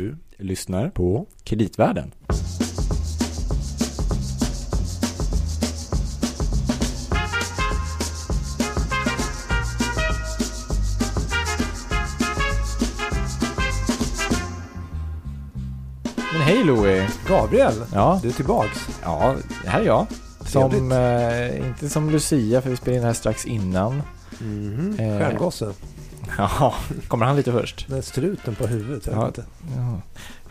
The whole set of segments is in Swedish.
Du lyssnar på Kreditvärlden. Men hej Louie! Gabriel, Ja, du är tillbaks. ja, här är jag. Som, Trevligt. eh, inte som Lucia, för vi spelade in här strax innan. Mhm. Eh. Stjärngosse. Ja, kommer han lite först? Med struten på huvudet. Jag Ja. inte. Ja.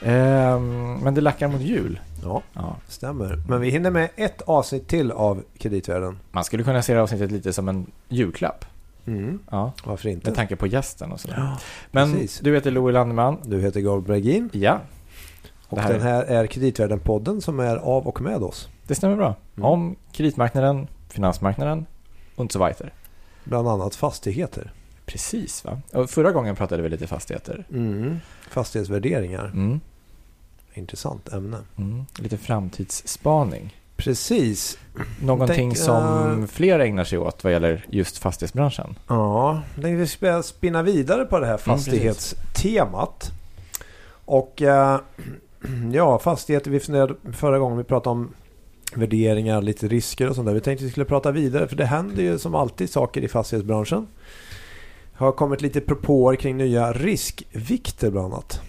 Ehm, men det lackar mot jul. ja, Ja. stämmer. Men vi hinner med ett avsnitt till av Kreditvärlden. Man skulle kunna se det avsnittet lite som en julklapp. Mm. Ja, Varför inte? med tanke på gästen och sådär. Ja, Men precis. du heter Louie Landeman. Du heter Gabriel Bergin. Ja, Och här den här är Kreditvärlden-podden som är av och med oss. det stämmer bra. Mm. Om kreditmarknaden, finansmarknaden och så vidare. Bland annat fastigheter. Precis va? Och förra gången pratade vi lite fastigheter. Mm. Fastighetsvärderingar. Mm. Intressant ämne. Mm. Lite framtidsspaning. Precis. Någonting Tänk, som eh, fler ägnar sig åt vad gäller just fastighetsbranschen. Ja, jag tänkte vi ska spinna vidare på det här Mm, fastighetstemat. och eh, ja, fastigheter. Vi funderade förra gången vi pratade om värderingar, lite risker och sånt där. Vi tänkte vi skulle prata vidare för det händer ju som alltid saker i fastighetsbranschen. Har kommit lite propåer kring nya riskvikter bland annat.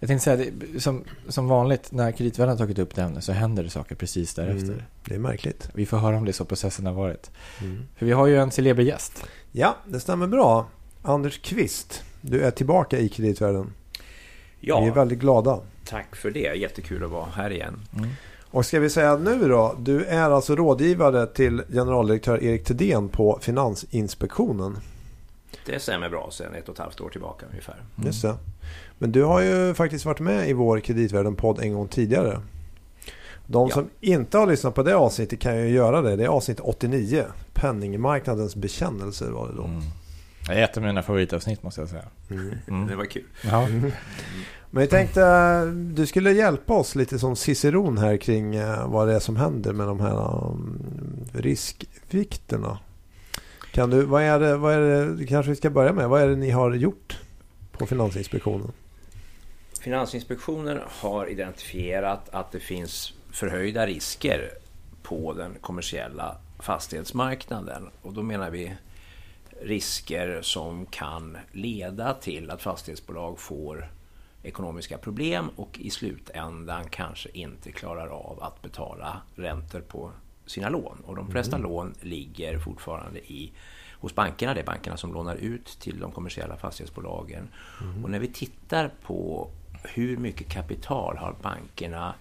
Jag tänkte säga, det, som, som vanligt när kreditvärlden har tagit upp det ämnet så händer det saker precis därefter. Mm, det är märkligt. Vi får höra om det så processen har varit. Mm. För vi har ju en celeber gäst. Ja, det stämmer bra. Anders Kvist, du är tillbaka i kreditvärlden. Vi är Ja, väldigt glada. tack för det. Jättekul att vara här igen. Och ska vi säga nu då, du är alltså rådgivare till generaldirektör Erik Thedéen på Finansinspektionen. Det stämmer bra sedan ett och ett halvt år tillbaka ungefär. Mm. Just det. Men du har ju faktiskt varit med i vår kreditvärlden-podd en gång tidigare. De Ja. som inte har lyssnat på det avsnittet kan ju göra det. Det är avsnitt 89. Penningmarknadens bekännelser var det då. Mm. Det är ett av mina favoritavsnitt måste jag säga. Mm. Mm. Det var kul. Ja. Men jag tänkte du skulle hjälpa oss lite som ciceron här kring eh, vad det är som händer med de här um, riskvikterna. Kan du, vad är det, vad är det, kanske vi ska börja med, vad är det ni har gjort på Finansinspektionen? Finansinspektionen har identifierat att det finns förhöjda risker på den kommersiella fastighetsmarknaden. Och då menar vi risker som kan leda till att fastighetsbolag får ekonomiska problem och i slutändan kanske inte klarar av att betala räntor på sina lån. Och de flesta lån ligger fortfarande i, hos bankerna. Det är bankerna som lånar ut till de kommersiella fastighetsbolagen. Och när vi tittar på hur mycket kapital har bankerna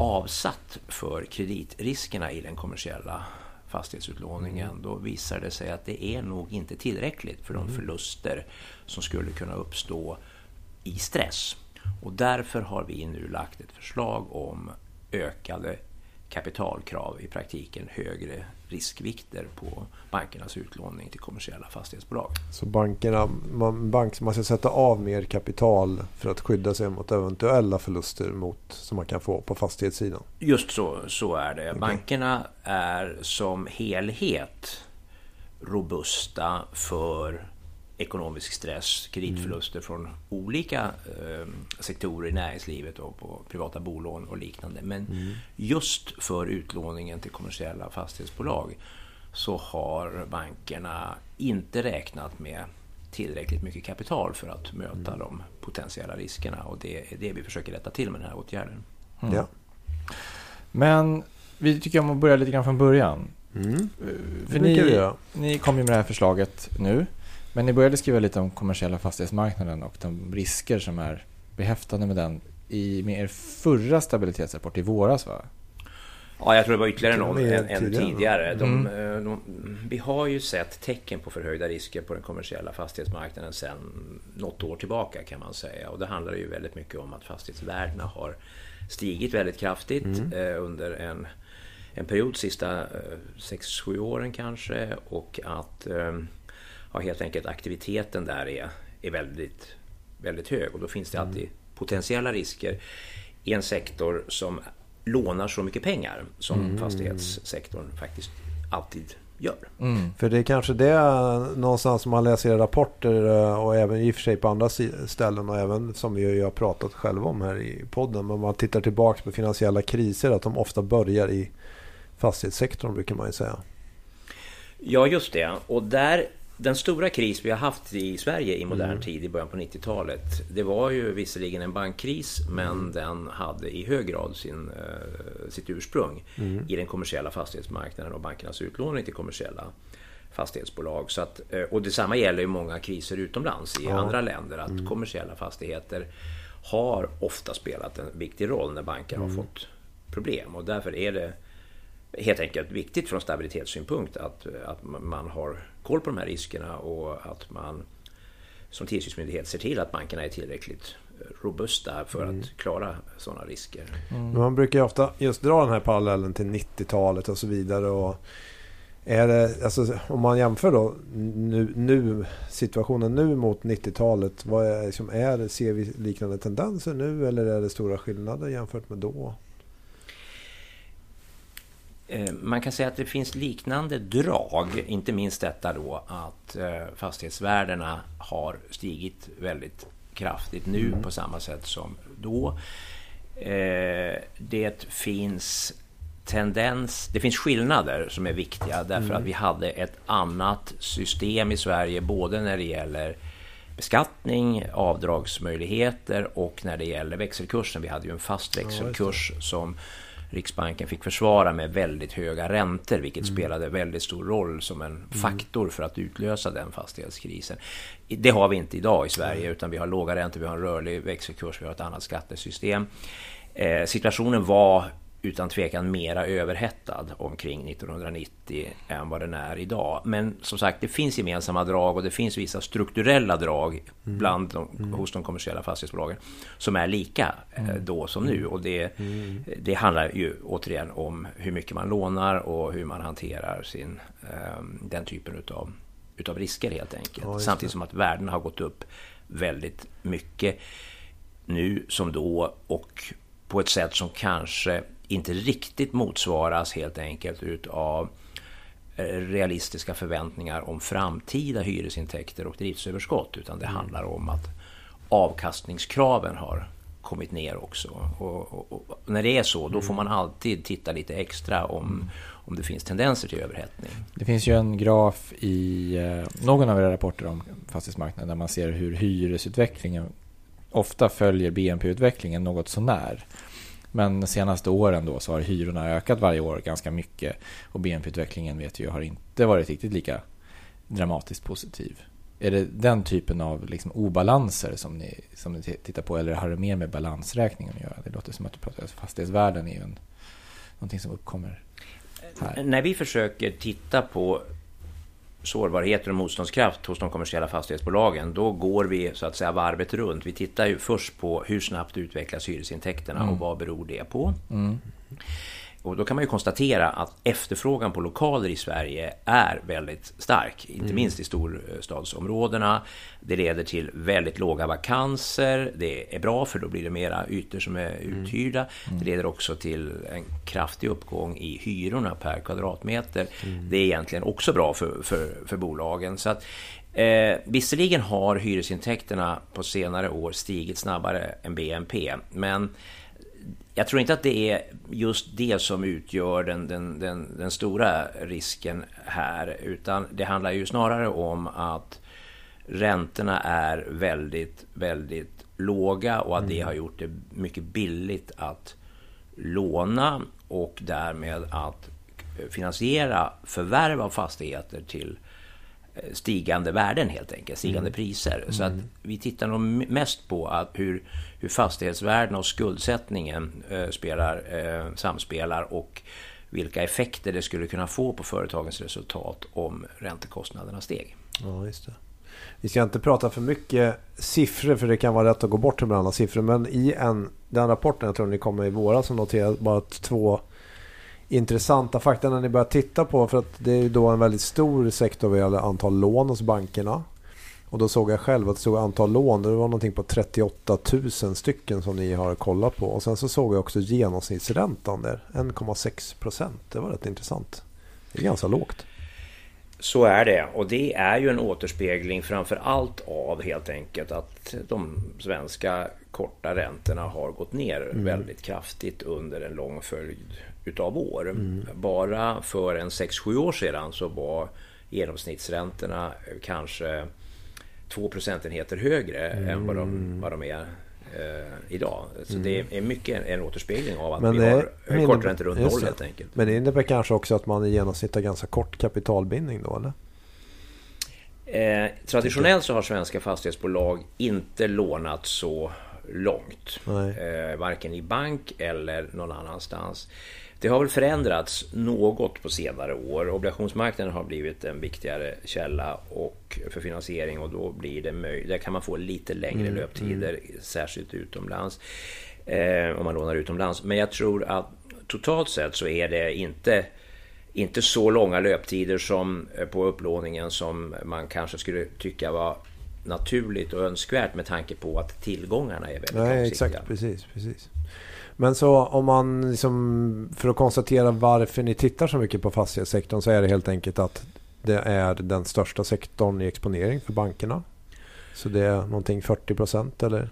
avsatt för kreditriskerna i den kommersiella fastighetsutlåningen, då visar det sig att det är nog inte tillräckligt för de förluster som skulle kunna uppstå i stress. Och därför har vi nu lagt ett förslag om ökade kapitalkrav, i praktiken högre riskvikter på bankernas utlåning till kommersiella fastighetsbolag. Så bankerna, man, bank, man ska sätta av mer kapital för att skydda sig mot eventuella förluster mot, som man kan få på fastighetssidan. Just så, så är det. Bankerna är som helhet robusta för ekonomisk stress, kreditförluster från olika eh, sektorer i näringslivet och på privata bolån och liknande. Men just för utlåningen till kommersiella fastighetsbolag så har bankerna inte räknat med tillräckligt mycket kapital för att möta de potentiella riskerna och det är det vi försöker rätta till med den här åtgärden. Mm. Ja. Men vi tycker om att börja lite grann från början. Mm. Eh, För ni, ni kom ju med det här förslaget nu. Men ni började skriva lite om kommersiella fastighetsmarknaden och de risker som är behäftade med den i med er förra stabilitetsrapport i våras va? Ja, jag tror det var ytterligare någon än, än tidigare. De, Mm. eh, de, vi har ju sett tecken på förhöjda risker på den kommersiella fastighetsmarknaden sedan något år tillbaka kan man säga. Och det handlar ju väldigt mycket om att fastighetsvärdena har stigit väldigt kraftigt Mm. eh, under en, en period, sista 6-7 åren kanske. Och att eh, ja, helt enkelt aktiviteten där är, är väldigt, väldigt hög. Och då finns det Mm. alltid potentiella risker i en sektor som lånar så mycket pengar som Mm. fastighetssektorn faktiskt alltid gör. Mm. För det är kanske det någonstans som man läser i rapporter eh, och även i och för sig på andra ställen och även som vi har pratat själva om här i podden. Men man tittar tillbaka på finansiella kriser att de ofta börjar i fastighetssektorn brukar man ju säga. Ja, just det. Och där den stora kris vi har haft i Sverige i modern mm. tid i början på 90-talet Det var ju visserligen en bankkris men mm. den hade i hög grad sin, uh, sitt ursprung mm. i den kommersiella fastighetsmarknaden och bankernas utlåning till kommersiella fastighetsbolag. Så att, uh, och detsamma gäller ju många kriser utomlands i ja. andra länder att mm. kommersiella fastigheter har ofta spelat en viktig roll när banker har mm. fått problem och därför är det helt enkelt viktigt från stabilitetssynpunkt att, att man har koll på de här riskerna och att man som tillsynsmyndighet ser till att bankerna är tillräckligt robusta för mm. att klara sådana risker. Mm. Man brukar ju ofta just dra den här parallellen till 90-talet och så vidare. Och är det, alltså, om man jämför då nu, nu, situationen nu mot 90-talet. Vad är, liksom, är, ser vi liknande tendenser nu eller är det stora skillnader jämfört med då? Eh, man kan säga att det finns liknande drag, inte minst detta då att eh, fastighetsvärdena har stigit väldigt kraftigt nu mm. på samma sätt som då. Eh, det finns tendens, det finns skillnader som är viktiga därför mm. att vi hade ett annat system i Sverige både när det gäller beskattning, avdragsmöjligheter och när det gäller växelkursen. Vi hade ju en fast växelkurs som Riksbanken fick försvara med väldigt höga räntor vilket mm. spelade väldigt stor roll som en mm. faktor för att utlösa den fastighetskrisen. Det har vi inte idag i Sverige utan vi har låga räntor, vi har en rörlig växelkurs, vi har ett annat skattesystem. Eh, situationen var utan tvekan mera överhettad omkring 1990 än vad den är idag. Men som sagt, det finns gemensamma drag och det finns vissa strukturella drag mm. bland de, mm. hos de kommersiella fastighetsbolagen som är lika eh, mm. då som nu. Och det, mm. det handlar ju återigen om hur mycket man lånar och hur man hanterar sin, ehm, den typen utav, utav risker helt enkelt. Ja, Samtidigt som att värdena har gått upp väldigt mycket nu som då och på ett sätt som kanske inte riktigt motsvaras helt enkelt utav eh, realistiska förväntningar om framtida hyresintäkter och driftsöverskott utan det mm. handlar om att avkastningskraven har kommit ner också. Och, och, och, när det är så, då får mm. man alltid titta lite extra om, om det finns tendenser till överhettning. Det finns ju en graf i eh, någon av era rapporter om fastighetsmarknaden där man ser hur hyresutvecklingen ofta följer BNP-utvecklingen något sånär. Men de senaste åren då så har hyrorna ökat varje år ganska mycket och BNP-utvecklingen vet vi har inte varit riktigt lika dramatiskt positiv. Är det den typen av liksom obalanser som ni, som ni tittar på eller har det mer med balansräkningen att göra? Det låter som att du pratar om fastighetsvärden är ju en, någonting som uppkommer här. När vi försöker titta på sårbarheter och motståndskraft hos de kommersiella fastighetsbolagen, då går vi så att säga varvet runt. Vi tittar ju först på hur snabbt utvecklas hyresintäkterna mm. och vad beror det på? Mm. Och då kan man ju konstatera att efterfrågan på lokaler i Sverige är väldigt stark, inte mm. minst i storstadsområdena. Det leder till väldigt låga vakanser. Det är bra för då blir det mera ytor som är mm. uthyrda. Mm. Det leder också till en kraftig uppgång i hyrorna per kvadratmeter. Mm. Det är egentligen också bra för, för, för bolagen. Så att, Eh, visserligen har hyresintäkterna på senare år stigit snabbare än BNP, men jag tror inte att det är just det som utgör den, den, den, den, stora risken här. Utan det handlar ju snarare om att räntorna är väldigt, väldigt låga och att det mm. har gjort det mycket billigt att låna och därmed att finansiera förvärv av fastigheter till eh, stigande värden helt enkelt, stigande mm. priser. Så att mm. vi tittar nog mest på att hur hur fastighetsvärdena och skuldsättningen eh, spelar, eh, samspelar och vilka effekter det skulle kunna få på företagens resultat om räntekostnaderna steg. Ja, just det. Vi ska inte prata för mycket siffror för det kan vara rätt att gå bort till varandra siffror. Men i en, den rapporten, jag tror ni kommer i våras, som noterar bara två intressanta fakta när ni börjar titta på. För att det är ju då en väldigt stor sektor vad gäller antal lån hos bankerna. Och då såg jag själv att det stod antal lån. Det var någonting på 38 000 stycken som ni har kollat på. Och sen så såg jag också genomsnittsräntan där. 1,6 procent. Det var rätt intressant. Det är ganska lågt. Så är det och det är ju en återspegling framför allt av helt enkelt att de svenska korta räntorna har gått ner mm. väldigt kraftigt under en lång följd utav år. Mm. Bara för en 6-7 år sedan så var genomsnittsräntorna kanske 2 procentenheter högre mm. än vad de, vad de är eh, idag. Så mm. det är mycket en återspegling av att Men vi har korträntor runt noll helt enkelt. Men det innebär kanske också att man i genomsnitt har ganska kort kapitalbindning då eller? Eh, traditionellt så har svenska fastighetsbolag inte lånat så långt. Eh, varken i bank eller någon annanstans. Det har väl förändrats något på senare år. Obligationsmarknaden har blivit en viktigare källa och för finansiering och då blir det möjligt. Där kan man få lite längre mm, löptider, mm. särskilt utomlands. Eh, om man lånar utomlands. Men jag tror att totalt sett så är det inte inte så långa löptider som eh, på upplåningen som man kanske skulle tycka var naturligt och önskvärt med tanke på att tillgångarna är väldigt Nej, långsiktiga. Exakt, precis, precis. Men så om man liksom, för att konstatera varför ni tittar så mycket på fastighetssektorn så är det helt enkelt att det är den största sektorn i exponering för bankerna. Så det är någonting 40 procent eller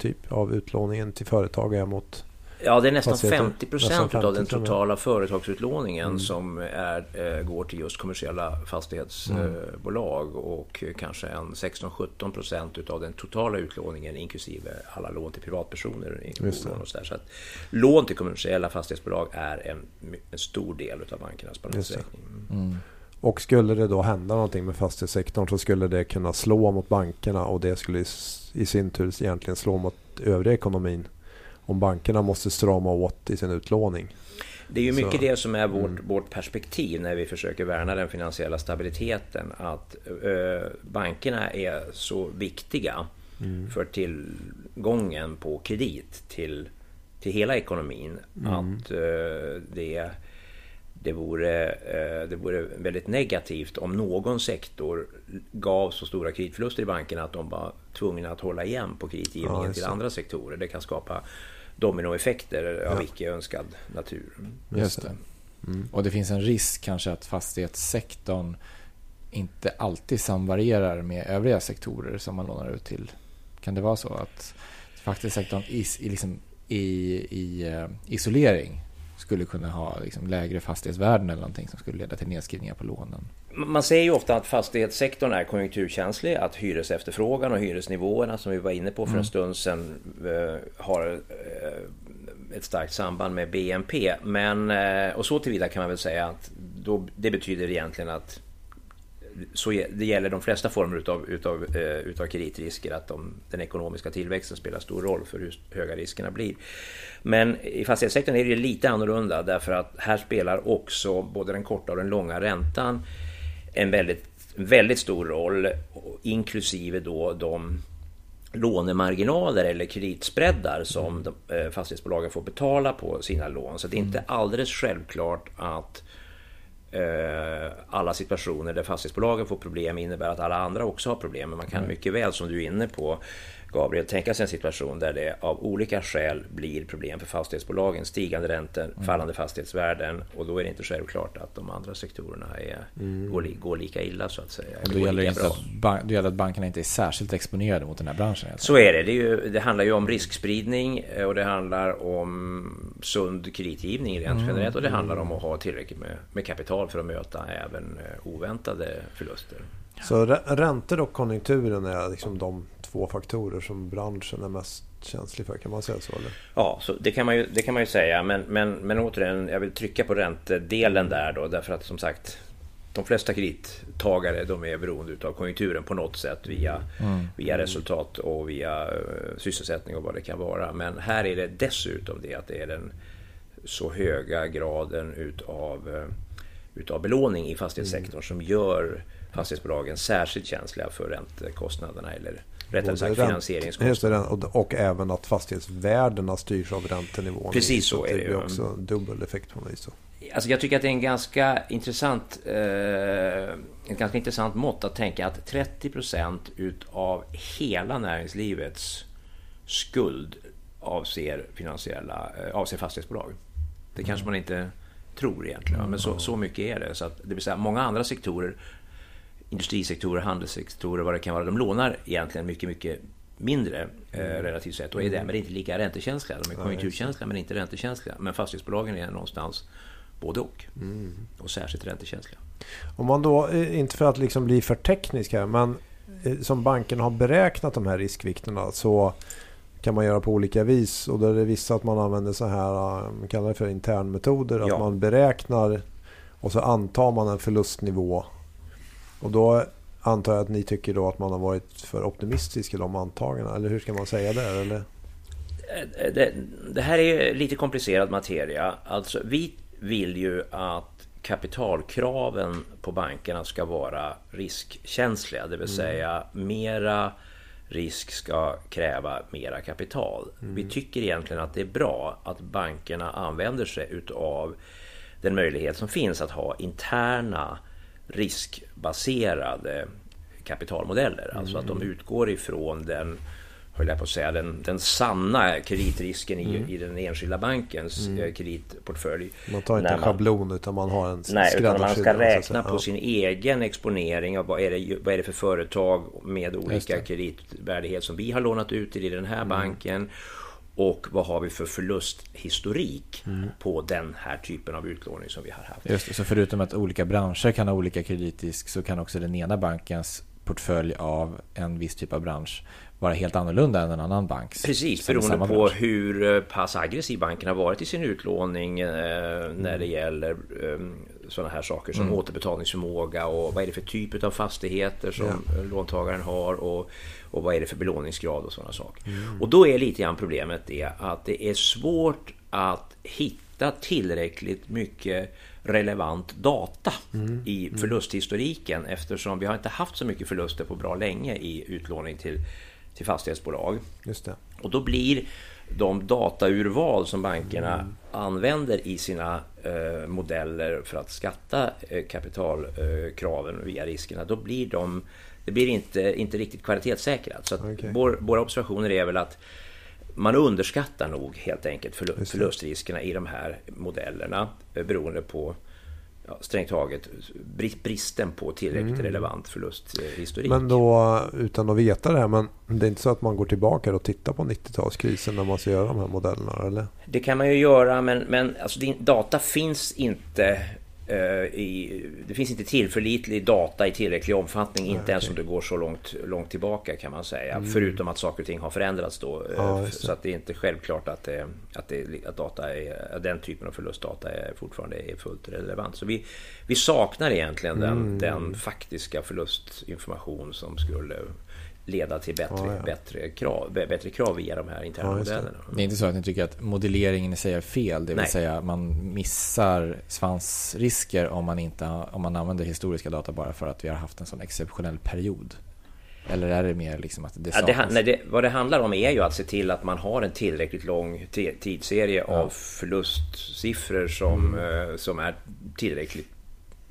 typ av utlåningen till företag är mot Ja, det är nästan 50 procent av den totala företagsutlåningen mm. som är, äh, går till just kommersiella fastighetsbolag mm. och kanske en 16-17 procent av den totala utlåningen inklusive alla lån till privatpersoner. Och så, så att lån till kommersiella fastighetsbolag är en, en stor del av bankernas balansräkning. Mm. Och skulle det då hända någonting med fastighetssektorn så skulle det kunna slå mot bankerna och det skulle i sin tur egentligen slå mot övriga ekonomin om bankerna måste strama åt i sin utlåning. Det är ju mycket så. det som är vårt, mm. vårt perspektiv när vi försöker värna den finansiella stabiliteten. Att eh, bankerna är så viktiga mm. för tillgången på kredit till, till hela ekonomin. Mm. Att eh, det det vore, eh, det vore väldigt negativt om någon sektor gav så stora kreditförluster i bankerna att de var tvungna att hålla igen på kreditgivningen ja, till andra sektorer. Det kan skapa dominoeffekter av ja. icke önskad natur. Just det. Mm. Och det finns en risk kanske att fastighetssektorn inte alltid samvarierar med övriga sektorer som man lånar ut till. Kan det vara så att fastighetssektorn i, i, liksom, i, i uh, isolering skulle kunna ha liksom lägre fastighetsvärden eller någonting som skulle leda till nedskrivningar på lånen. Man säger ju ofta att fastighetssektorn är konjunkturkänslig, att hyresefterfrågan och hyresnivåerna som vi var inne på för en mm. stund sedan eh, har eh, ett starkt samband med BNP. Men, eh, och så tillvida kan man väl säga att då, det betyder egentligen att så det gäller de flesta former utav, utav, eh, utav kreditrisker att de, den ekonomiska tillväxten spelar stor roll för hur höga riskerna blir. Men i fastighetssektorn är det lite annorlunda därför att här spelar också både den korta och den långa räntan en väldigt, väldigt stor roll inklusive då de lånemarginaler eller kreditspreadar som de, eh, fastighetsbolagen får betala på sina lån. Så det är inte mm. alldeles självklart att alla situationer där fastighetsbolagen får problem innebär att alla andra också har problem. Men man kan mm. mycket väl, som du är inne på, Gabriel, tänka sig en situation där det av olika skäl blir problem för fastighetsbolagen. Stigande räntor, mm. fallande fastighetsvärden och då är det inte självklart att de andra sektorerna är, mm. går, går, lika illa så att säga. Då, gäller det att, då gäller att bankerna inte är särskilt exponerade mot den här branschen? Så är det. Det, är ju, det, handlar ju om riskspridning eh, och det handlar om sund kreditgivning rent mm. generellt och det handlar om att ha tillräckligt med, med kapital för att möta även eh, oväntade förluster. Så räntor och konjunkturen är liksom de två faktorer som branschen är mest känslig för. Kan man säga så? Eller? Ja, så det, kan man ju, det kan man ju säga. Men, men, men återigen, jag vill trycka på räntedelen där då. Därför att som sagt, de flesta kredittagare de är beroende av konjunkturen på något sätt via, mm. via resultat och via uh, sysselsättning och vad det kan vara. Men här är det dessutom det att det är den så höga graden utav, uh, utav belåning i fastighetssektorn mm. som gör fastighetsbolagen särskilt känsliga för räntekostnaderna eller rättare sagt finansieringskostnaderna. Och, och även att fastighetsvärdena styrs av räntenivån. Precis så, så är det. Det blir också en dubbel effekt på mig. Alltså jag tycker att det är en ganska intressant, eh, ett ganska intressant mått att tänka att 30 procent utav hela näringslivets skuld avser, finansiella, eh, avser fastighetsbolag. Det kanske man inte tror egentligen, men så, så mycket är det. Så att, det vill säga många andra sektorer industrisektorer, handelssektorer, vad det kan vara, de lånar egentligen mycket, mycket mindre eh, mm. relativt sett och är därmed inte lika räntekänsliga. De är konjunkturkänsliga men inte räntekänsliga. Men fastighetsbolagen är någonstans både och. Mm. Och särskilt räntekänsliga. Om man då, eh, inte för att liksom bli för teknisk här, men eh, som banken har beräknat de här riskvikterna så kan man göra på olika vis. Och då är det vissa att man använder så här, man kallar det för internmetoder. Ja. Att man beräknar och så antar man en förlustnivå. Och då antar jag att ni tycker då att man har varit för optimistisk i de antagandena. Eller hur ska man säga det? Eller? Eh, det, det här är lite komplicerad materia. Alltså, vi vill ju att kapitalkraven på bankerna ska vara riskkänsliga. Det vill mm. säga mera risk ska kräva mera kapital. Mm. Vi tycker egentligen att det är bra att bankerna använder sig utav den möjlighet som finns att ha interna riskbaserade kapitalmodeller. Mm. Alltså att de utgår ifrån den höll jag på att säga, den, den sanna kreditrisken i, mm. i den enskilda bankens mm. Eh, kreditportfölj. Man tar inte en schablon utan man har en Nej, utan man ska räkna på ja. sin egen exponering av vad är, det, vad är det för företag med olika kreditvärdighet som vi har lånat ut till i den här mm. banken. Och vad har vi för förlusthistorik mm. på den här typen av utlåning som vi har haft. Just det, så förutom att olika branscher kan ha olika kreditrisk så kan också den ena bankens portfölj av en viss typ av bransch vara helt annorlunda än en annan banks. Precis, beroende på bransch. hur eh, pass aggressiv banken har varit i sin utlåning eh, när det mm. gäller eh, sådana här saker som mm. återbetalningsförmåga och vad är det för typ av fastigheter som ja. låntagaren har och, och vad är det för belåningsgrad och sådana saker. Mm. Och då är lite grann problemet det att det är svårt att hitta tillräckligt mycket relevant data mm. i mm. förlusthistoriken eftersom vi har inte haft så mycket förluster på bra länge i utlåning till till fastighetsbolag. Just det. Och då blir de dataurval som bankerna mm. använder i sina eh, modeller för att skatta eh, kapitalkraven eh, via riskerna, då blir de det blir inte, inte riktigt kvalitetssäkrat. Så okay. vår, våra observationer är väl att man underskattar nog helt enkelt förlustriskerna i de här modellerna eh, beroende på ja, strängt taget bristen på tillräckligt mm. relevant förlusthistorik. Men då, utan att veta det här, men det är inte så att man går tillbaka och tittar på 90-talskrisen när man ska göra de här modellerna? Eller? Det kan man ju göra, men, men alltså, data finns inte Eh, i, det finns inte tillförlitlig data i tillräcklig omfattning, inte okay. ens om det går så långt, långt tillbaka kan man säga. Mm. Förutom att saker och ting har förändrats då. Ja, så att det är inte självklart att, det, att, det, att data är, den typen av förlustdata är fortfarande är fullt relevant. Så vi, vi saknar egentligen den, mm. den faktiska förlustinformation som skulle leda till bättre, ja, ja. Bättre, krav, bättre krav via de här interna ja, modellerna. Det. det är inte så att ni tycker att modelleringen i sig är fel? Det vill Nej. säga man missar svansrisker om man, inte, om man använder historiska data bara för att vi har haft en sån exceptionell period? Eller är det mer liksom att det? Ja, det, nej, det, vad det handlar om är ju att se till att man har en tillräckligt lång tidsserie av förlustsiffror som, mm. Eh, som är tillräckligt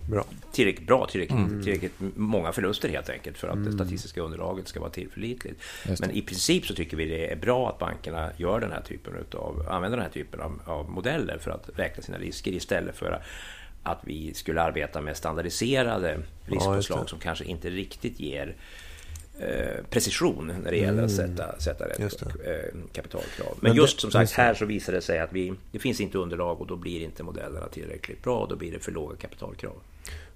bra. tillräckligt bra, tillräckligt, mm. tillräckligt många förluster helt enkelt för att mm. det statistiska underlaget ska vara tillförlitligt. Men i princip så tycker vi det är bra att bankerna gör den här typen utav, använder den här typen av, av modeller för att räkna sina risker istället för att vi skulle arbeta med standardiserade riskpåslag ja, som kanske inte riktigt ger precision när det gäller mm. att sätta, sätta rätt eh, kapitalkrav. Men, Men just det, som sagt, här så visar det sig att vi, det finns inte underlag och då blir inte modellerna tillräckligt bra då blir det för låga kapitalkrav.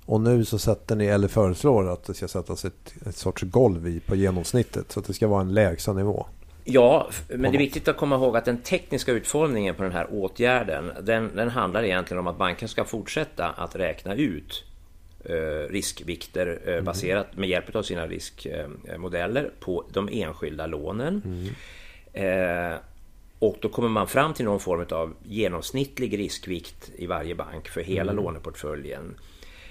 Och nu så sätter ni, eller föreslår att det ska sättas ett, ett sorts golv i på genomsnittet. Så att det ska vara en lägsta nivå. Ja, men det är viktigt att komma ihåg att den tekniska utformningen på den här åtgärden, den, den handlar egentligen om att banken ska fortsätta att räkna ut eh, riskvikter eh, mm. baserat med hjälp av sina riskmodeller på de enskilda lånen. Mm. Eh, och då kommer man fram till någon form av genomsnittlig riskvikt i varje bank för hela mm. låneportföljen.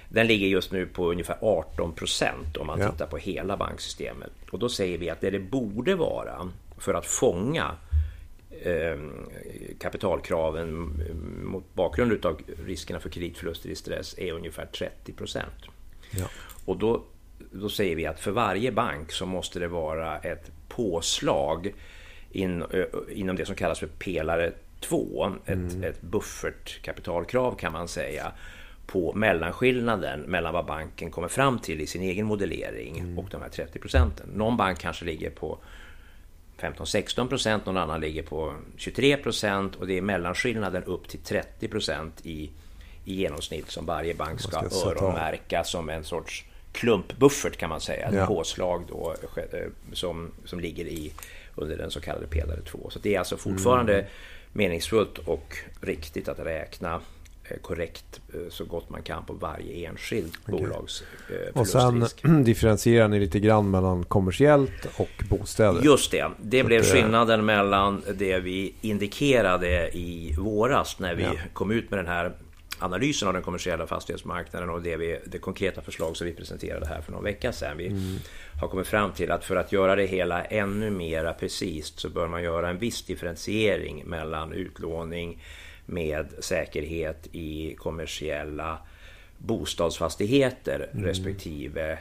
Den ligger just nu på ungefär 18 procent om man ja. tittar på hela banksystemet. Och då säger vi att det det borde vara för att fånga kapitalkraven mot bakgrund av riskerna för kreditförluster i stress är ungefär 30 procent. Ja. Och då, då säger vi att för varje bank så måste det vara ett påslag in, inom det som kallas för pelare 2, ett, mm. ett buffertkapitalkrav kan man säga på mellanskillnaden mellan vad banken kommer fram till i sin egen modellering mm. och de här 30 procenten. Någon bank kanske ligger på 15-16 procent, någon annan ligger på 23 procent och det är mellanskillnaden upp till 30 procent i, i genomsnitt som varje bank ska, ska öronmärka som en sorts klumpbuffert kan man säga. Ett ja. påslag då, eh, som, som ligger i under den så kallade pelare 2. Så det är alltså fortfarande mm. meningsfullt och riktigt att räkna korrekt eh, så gott man kan på varje enskild okay. bolags eh, Och sen differentierar ni lite grann mellan kommersiellt och bostäder. Just det. Det så blev det... skillnaden mellan det vi indikerade i våras när vi ja. kom ut med den här analysen av den kommersiella fastighetsmarknaden och det, vi, det konkreta förslag som vi presenterade här för någon vecka sedan. Vi mm. har kommit fram till att för att göra det hela ännu mera precis så bör man göra en viss differentiering mellan utlåning med säkerhet i kommersiella bostadsfastigheter mm. respektive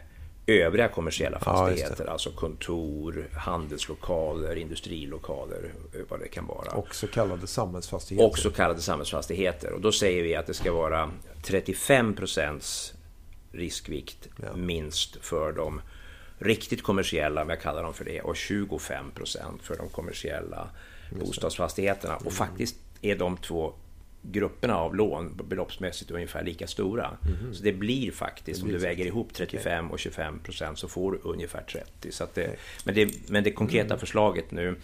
övriga kommersiella fastigheter. Ja, alltså kontor, handelslokaler, industrilokaler, vad det kan vara. Och så kallade samhällsfastigheter. Och så kallade samhällsfastigheter. Och då säger vi att det ska vara 35 procents riskvikt ja. minst för de riktigt kommersiella, om jag kallar dem för det, och 25 procent för de kommersiella bostadsfastigheterna. Och faktiskt är de två grupperna av lån beloppsmässigt ungefär lika stora. Mm. Så det blir faktiskt, det blir om du väger ihop 35 och 25 procent så får du ungefär 30. Så det, men, det, men det konkreta mm. förslaget nu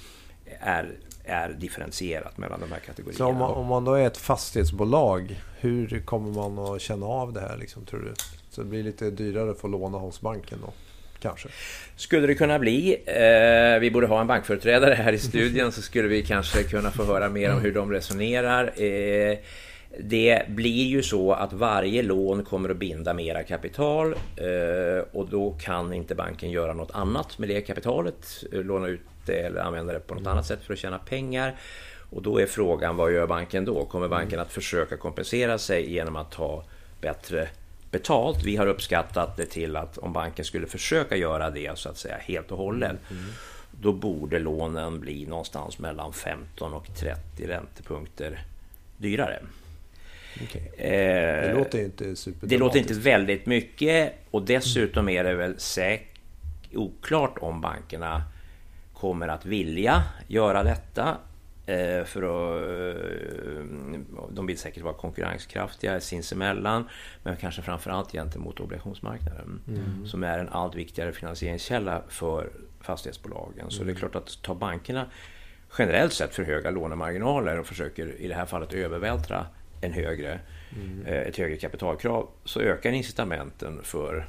är, är differentierat mellan de här kategorierna. Så om man, om man då är ett fastighetsbolag, hur kommer man att känna av det här liksom, tror du? Så det blir lite dyrare att få låna hos banken då? Kanske. Skulle det kunna bli. Eh, vi borde ha en bankföreträdare här i studion så skulle vi kanske kunna få höra mer om hur de resonerar. Eh, det blir ju så att varje lån kommer att binda mera kapital eh, och då kan inte banken göra något annat med det kapitalet. Eh, låna ut det eller använda det på något annat sätt för att tjäna pengar. Och då är frågan, vad gör banken då? Kommer banken att försöka kompensera sig genom att ta bättre betalt. Vi har uppskattat det till att om banken skulle försöka göra det så att säga helt och hållet mm. då borde lånen bli någonstans mellan 15 och 30 räntepunkter dyrare. Okay. Eh, det låter inte Det låter inte väldigt mycket och dessutom är det väl säkert oklart om bankerna kommer att vilja göra detta. Eh, för att, eh, de vill säkert vara konkurrenskraftiga sinsemellan men kanske framförallt gentemot obligationsmarknaden mm. som är en allt viktigare finansieringskälla för fastighetsbolagen. Mm. Så det är mm. klart att tar bankerna generellt sett för höga lånemarginaler och försöker i det här fallet övervältra en högre, mm. Eh, ett högre kapitalkrav så ökar incitamenten för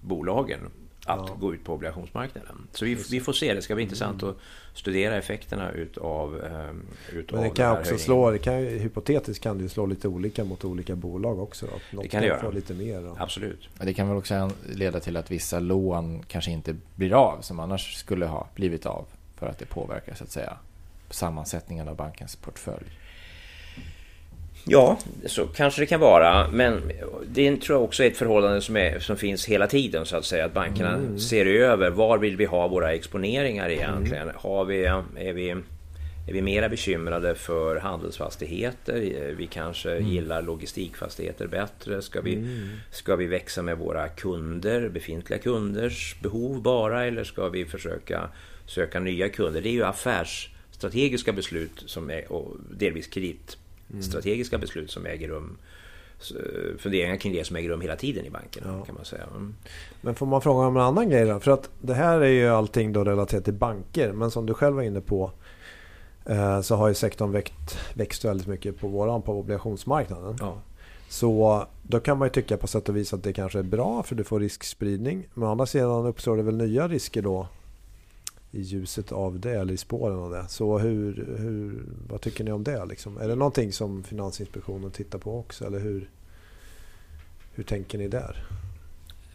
bolagen att ja. gå ut på obligationsmarknaden. Så vi, vi, får se, det ska bli intressant mm. att studera effekterna utav, um, utav Men det kan också slå, det kan, hypotetiskt kan det slå lite olika mot olika bolag också. Något det kan det göra. lite mer. Och... Absolut. Det kan väl också leda till att vissa lån kanske inte blir av som annars skulle ha blivit av för att det påverkar så att säga sammansättningen av bankens portfölj. Ja, så kanske det kan vara. Men det tror jag också är ett förhållande som, är, som finns hela tiden så att säga. Att bankerna mm. ser över var vill vi ha våra exponeringar egentligen. Mm. Har vi, är, vi, är vi mera bekymrade för handelsfastigheter? Vi kanske mm. gillar logistikfastigheter bättre. Ska vi, mm. ska vi växa med våra kunder, befintliga kunders behov bara? Eller ska vi försöka söka nya kunder? Det är ju affärsstrategiska beslut som är, och delvis kredit Mm. strategiska beslut som äger rum funderingar kring det som äger rum hela tiden i banken. Ja. Kan man säga. Mm. Men får man fråga om en annan grej då? För att det här är ju allting då relaterat till banker. Men som du själv var inne på eh, så har ju sektorn växt, växt väldigt mycket på våran på obligationsmarknaden. Ja. Så då kan man ju tycka på sätt och vis att det kanske är bra för du får riskspridning. Men å andra sidan uppstår det väl nya risker då i ljuset av det eller i spåren av det. Så hur, hur, vad tycker ni om det? Liksom? Är det någonting som Finansinspektionen tittar på också? Eller hur, hur tänker ni där?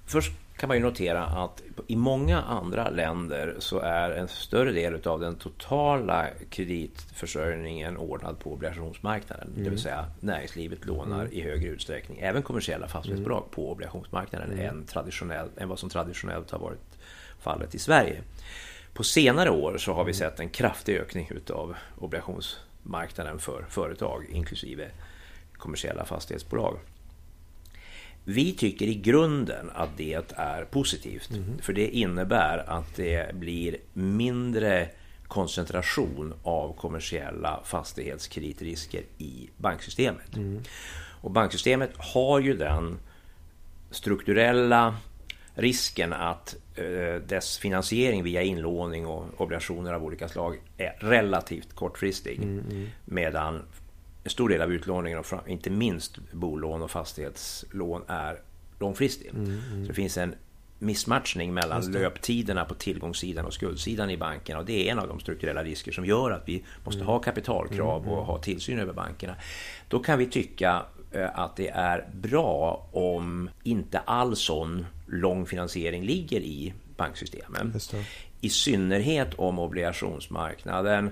Först kan man ju notera att i många andra länder så är en större del av den totala kreditförsörjningen ordnad på obligationsmarknaden. Mm. Det vill mm. säga näringslivet lånar mm. i högre utsträckning, även kommersiella fastighetsbolag, mm. på obligationsmarknaden mm. än, traditionell, än vad som traditionellt har varit fallet i Sverige. På senare år så har vi sett en kraftig ökning utav obligationsmarknaden för företag inklusive kommersiella fastighetsbolag. Vi tycker i grunden att det är positivt. Mm. För det innebär att det blir mindre koncentration av kommersiella fastighetskredrisker i banksystemet. Mm. Och banksystemet har ju den strukturella risken att eh, dess finansiering via inlåning och obligationer av olika slag är relativt kortfristig. Mm, mm. Medan en stor del av utlåningen, och inte minst bolån och fastighetslån, är långfristig. Mm, mm. Så det finns en missmatchning mellan löptiderna på tillgångssidan och skuldsidan i bankerna. Och det är en av de strukturella risker som gör att vi måste mm. ha kapitalkrav mm, och ha tillsyn över bankerna. Då kan vi tycka att det är bra om inte all sån lång finansiering ligger i banksystemen. I synnerhet om obligationsmarknaden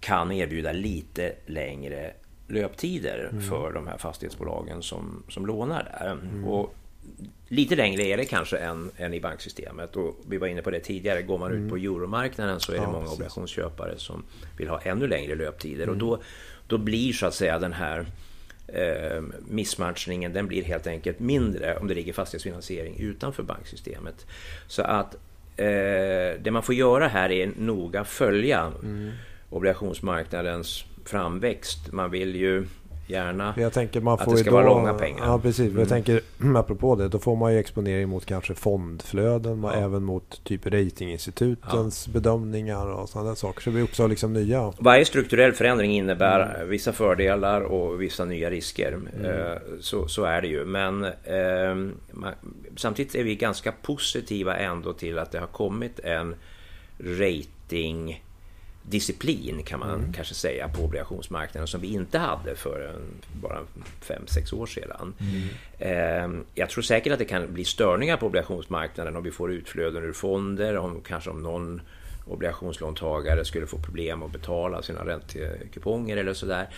kan erbjuda lite längre löptider mm. för de här fastighetsbolagen som, som lånar där. Mm. Och lite längre är det kanske än, än i banksystemet. Och vi var inne på det tidigare, går man ut på mm. euromarknaden så är det många precis. obligationsköpare som vill ha ännu längre löptider. Och mm. då, då blir så att säga den här eh, missmatchningen, den blir helt enkelt mindre om det ligger fastighetsfinansiering utanför banksystemet. Så att eh, det man får göra här är noga följa mm. obligationsmarknadens framväxt. Man vill ju gärna jag tänker man får att det ska då, vara långa pengar. Ja, precis. Mm. Jag tänker, apropå det, då får man ju exponering mot kanske fondflöden, ja. även mot typ ratinginstitutens ja. bedömningar och sådana saker. Så vi också liksom nya... Varje strukturell förändring innebär mm. vissa fördelar och vissa nya risker. Mm. Eh, så, så är det ju. Men eh, samtidigt är vi ganska positiva ändå till att det har kommit en rating disciplin kan man mm. kanske säga på obligationsmarknaden som vi inte hade för en, bara 5-6 år sedan. Mm. Eh, jag tror säkert att det kan bli störningar på obligationsmarknaden om vi får utflöden ur fonder, om kanske om någon obligationslåntagare skulle få problem att betala sina räntekuponger eller sådär.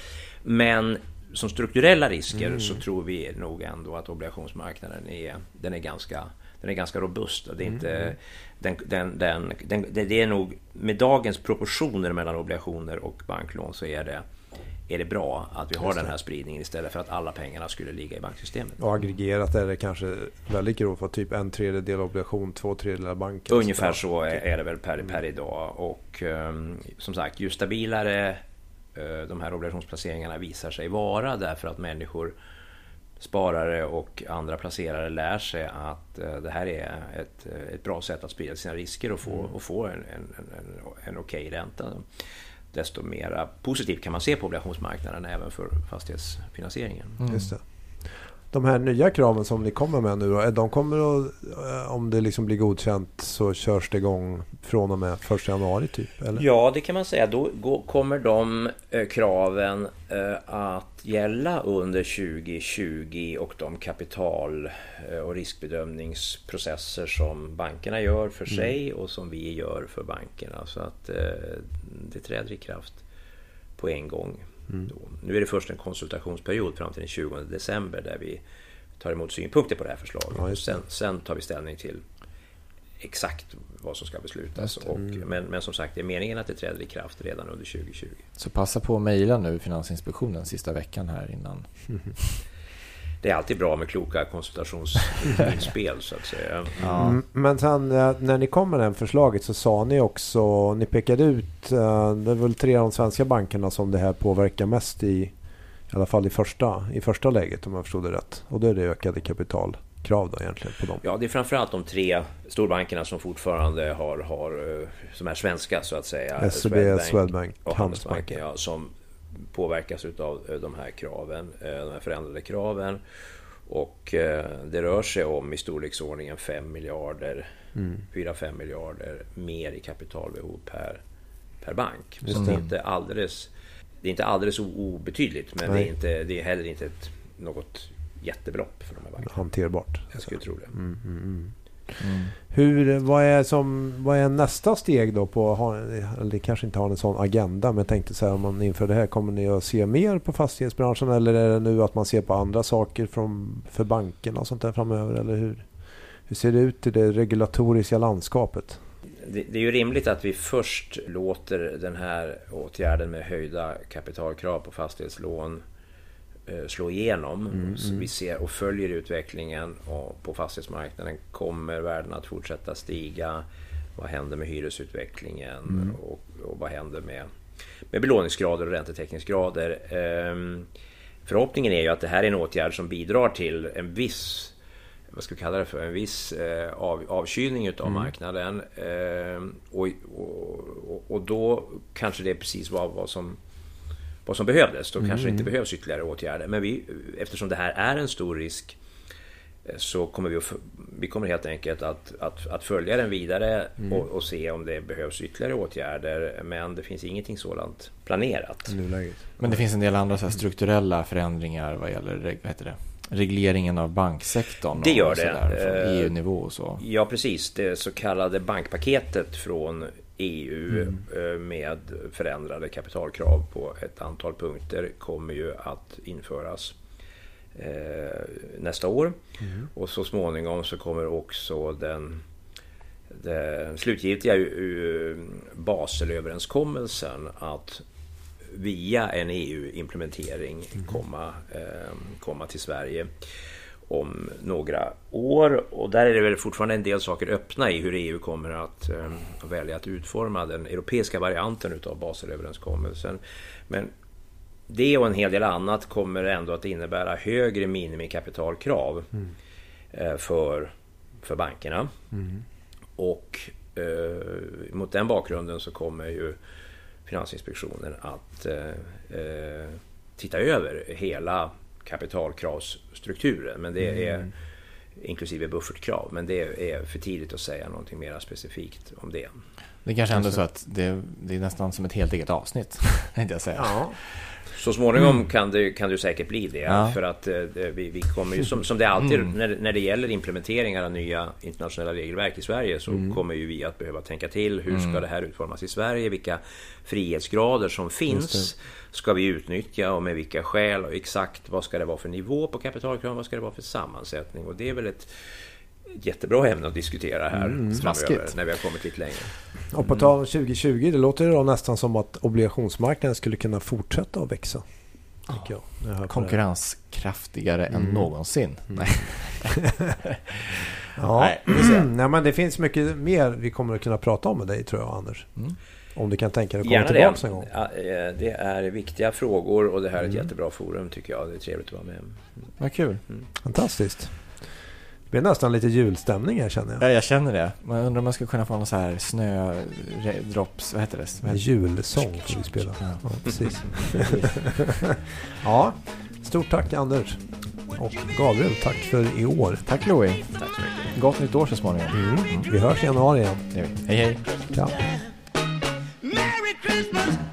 Men som strukturella risker mm. så tror vi nog ändå att obligationsmarknaden är, den är ganska den är ganska robust. Det är, inte, mm. den, den, den, det är nog med dagens proportioner mellan obligationer och banklån så är det, är det bra att vi har den här spridningen istället för att alla pengarna skulle ligga i banksystemet. Och aggregerat är det kanske väldigt grovt typ en tredjedel obligation, två tredjedelar bank? Ungefär så är, är det väl per, mm. per idag. Och um, som sagt, ju stabilare uh, de här obligationsplaceringarna visar sig vara därför att människor sparare och andra placerare lär sig att eh, det här är ett, eh, ett bra sätt att sprida sina risker och få, mm. och få en, en, en, en okej okay ränta. Desto mer positivt kan man se på obligationsmarknaden även för fastighetsfinansieringen. Mm. Just det de här nya kraven som ni kommer med nu då, de kommer att, eh, om det liksom blir godkänt så körs det igång från och med 1 januari typ? Eller? Ja, det kan man säga. Då kommer de eh, kraven eh, att gälla under 2020 och de kapital och riskbedömningsprocesser som bankerna gör för mm. sig och som vi gör för bankerna. Så att det träder i kraft på en gång. Mm. Nu är det först en konsultationsperiod fram till den 20 december där vi tar emot synpunkter på det här förslaget. Ja, sen, sen, tar vi ställning till exakt vad som ska beslutas. Och, mm. men, men som sagt, det är meningen att det träder i kraft redan under 2020. Så passa på att mejla nu Finansinspektionen sista veckan här innan. det är alltid bra med kloka konsultationsinspel så att säga. Ja. Mm, men sen när ni kom med det här förslaget så sa ni också, ni pekade ut, eh, det är väl tre av de svenska bankerna som det här påverkar mest i, i alla fall i första, i första läget om jag förstod det rätt. Och då är det ökade kapitalkrav då egentligen på dem? Ja, det är framförallt de tre storbankerna som fortfarande har, har eh, som är svenska så att säga. SEB, Swedbank, Swedbank och Handelsbanken. Ja, som påverkas av eh, de här kraven, eh, de här förändrade kraven. Och eh, det rör sig om i storleksordningen 5 miljarder, mm. 4-5 miljarder mer i kapitalbehov per, per bank. Så det. är inte alldeles, det är inte alldeles obetydligt men det är, inte, det är heller inte ett, något jättebelopp för de här bankerna. Hanterbart. Jag skulle tro det. Mm, mm, mm. Hur, vad, är som, vad är nästa steg då? på Eller kanske inte har en sån agenda men jag tänkte så här om man inför det här kommer ni att se mer på fastighetsbranschen eller är det nu att man ser på andra saker från, för bankerna och sånt där framöver? Eller hur, hur ser det ut i det regulatoriska landskapet? Det, det är ju rimligt att vi först låter den här åtgärden med höjda kapitalkrav på fastighetslån slå igenom. Mm, så vi ser och följer utvecklingen och på fastighetsmarknaden. Kommer värdena att fortsätta stiga? Vad händer med hyresutvecklingen? Mm. Och, och, vad händer med, med belåningsgrader och räntetäckningsgrader? Ehm, förhoppningen är ju att det här är en åtgärd som bidrar till en viss vad ska vi kalla det för, en viss eh, av, avkylning utav mm. marknaden. Eh, och, och, och, då kanske det är precis vad, vad, som, vad som behövdes. Då mm. kanske det inte mm. behövs ytterligare åtgärder. Men vi, eftersom det här är en stor risk eh, så kommer vi, att, vi kommer helt enkelt att, att, att följa den vidare mm. och, och, se om det behövs ytterligare åtgärder. Men det finns ingenting sådant planerat. Men det finns en del andra så strukturella förändringar vad gäller vad heter det? regleringen av banksektorn? Det gör det. Från EU-nivå och så? Ja, precis. Det så kallade bankpaketet från EU mm. Eh, med förändrade kapitalkrav på ett antal punkter kommer ju att införas eh, nästa år. Mm. Och så småningom så kommer också den, den slutgiltiga Baselöverenskommelsen att via en EU-implementering mm. komma, eh, komma till Sverige om några år. Och där är det väl fortfarande en del saker öppna i hur EU kommer att eh, välja att utforma den europeiska varianten utav Baselöverenskommelsen. Men det och en hel del annat kommer ändå att innebära högre minimikapitalkrav mm. eh, för, för bankerna. Mm. Och eh, mot den bakgrunden så kommer ju Finansinspektionen att eh, eh, titta över hela kapitalkravsstrukturen. Men det är mm. inklusive buffertkrav. Men det är för tidigt att säga någonting mer specifikt om det. Det kanske ändå är så att det, det, är nästan som ett helt eget avsnitt. jag säga. Ja. Så småningom mm. kan, det, kan det säkert bli det. Ja. För att eh, vi, vi, kommer ju, som, som det alltid mm. när, när det gäller implementeringar av nya internationella regelverk i Sverige så mm. kommer ju vi att behöva tänka till. Hur ska mm. det här utformas i Sverige? Vilka frihetsgrader som finns ska vi utnyttja och med vilka skäl och exakt vad ska det vara för nivå på kapitalkrav? Vad ska det vara för sammansättning? Och det är väl ett jättebra ämne att diskutera här mm, framöver när vi har kommit lite längre. Och på tal om 2020, det låter då nästan som att obligationsmarknaden skulle kunna fortsätta att växa. Ja. Konkurrenskraftigare mm. än någonsin. Mm. Nej. ja, Nej, men det finns mycket mer vi kommer att kunna prata om med dig tror jag Anders. Mm. Om du kan tänka dig att komma tillbaka det. en gång. Ja, eh, det är viktiga frågor och det här är ett mm. jättebra forum tycker jag. Det är trevligt att vara med. Vad kul. Mm. Fantastiskt. Det blir nästan lite julstämning här känner jag. Ja, jag känner det. Man undrar om man skulle kunna få någon så här snödrops, vad heter det? Vad heter Julsång får vi spela. Ja, ja precis. ja, stort tack Anders. Och Gabriel, tack för i år. Tack Louie. Tack så mycket. Gott nytt år så småningom. Mm. Vi hörs i januari igen. Hej hej. Ja. Merry Christmas!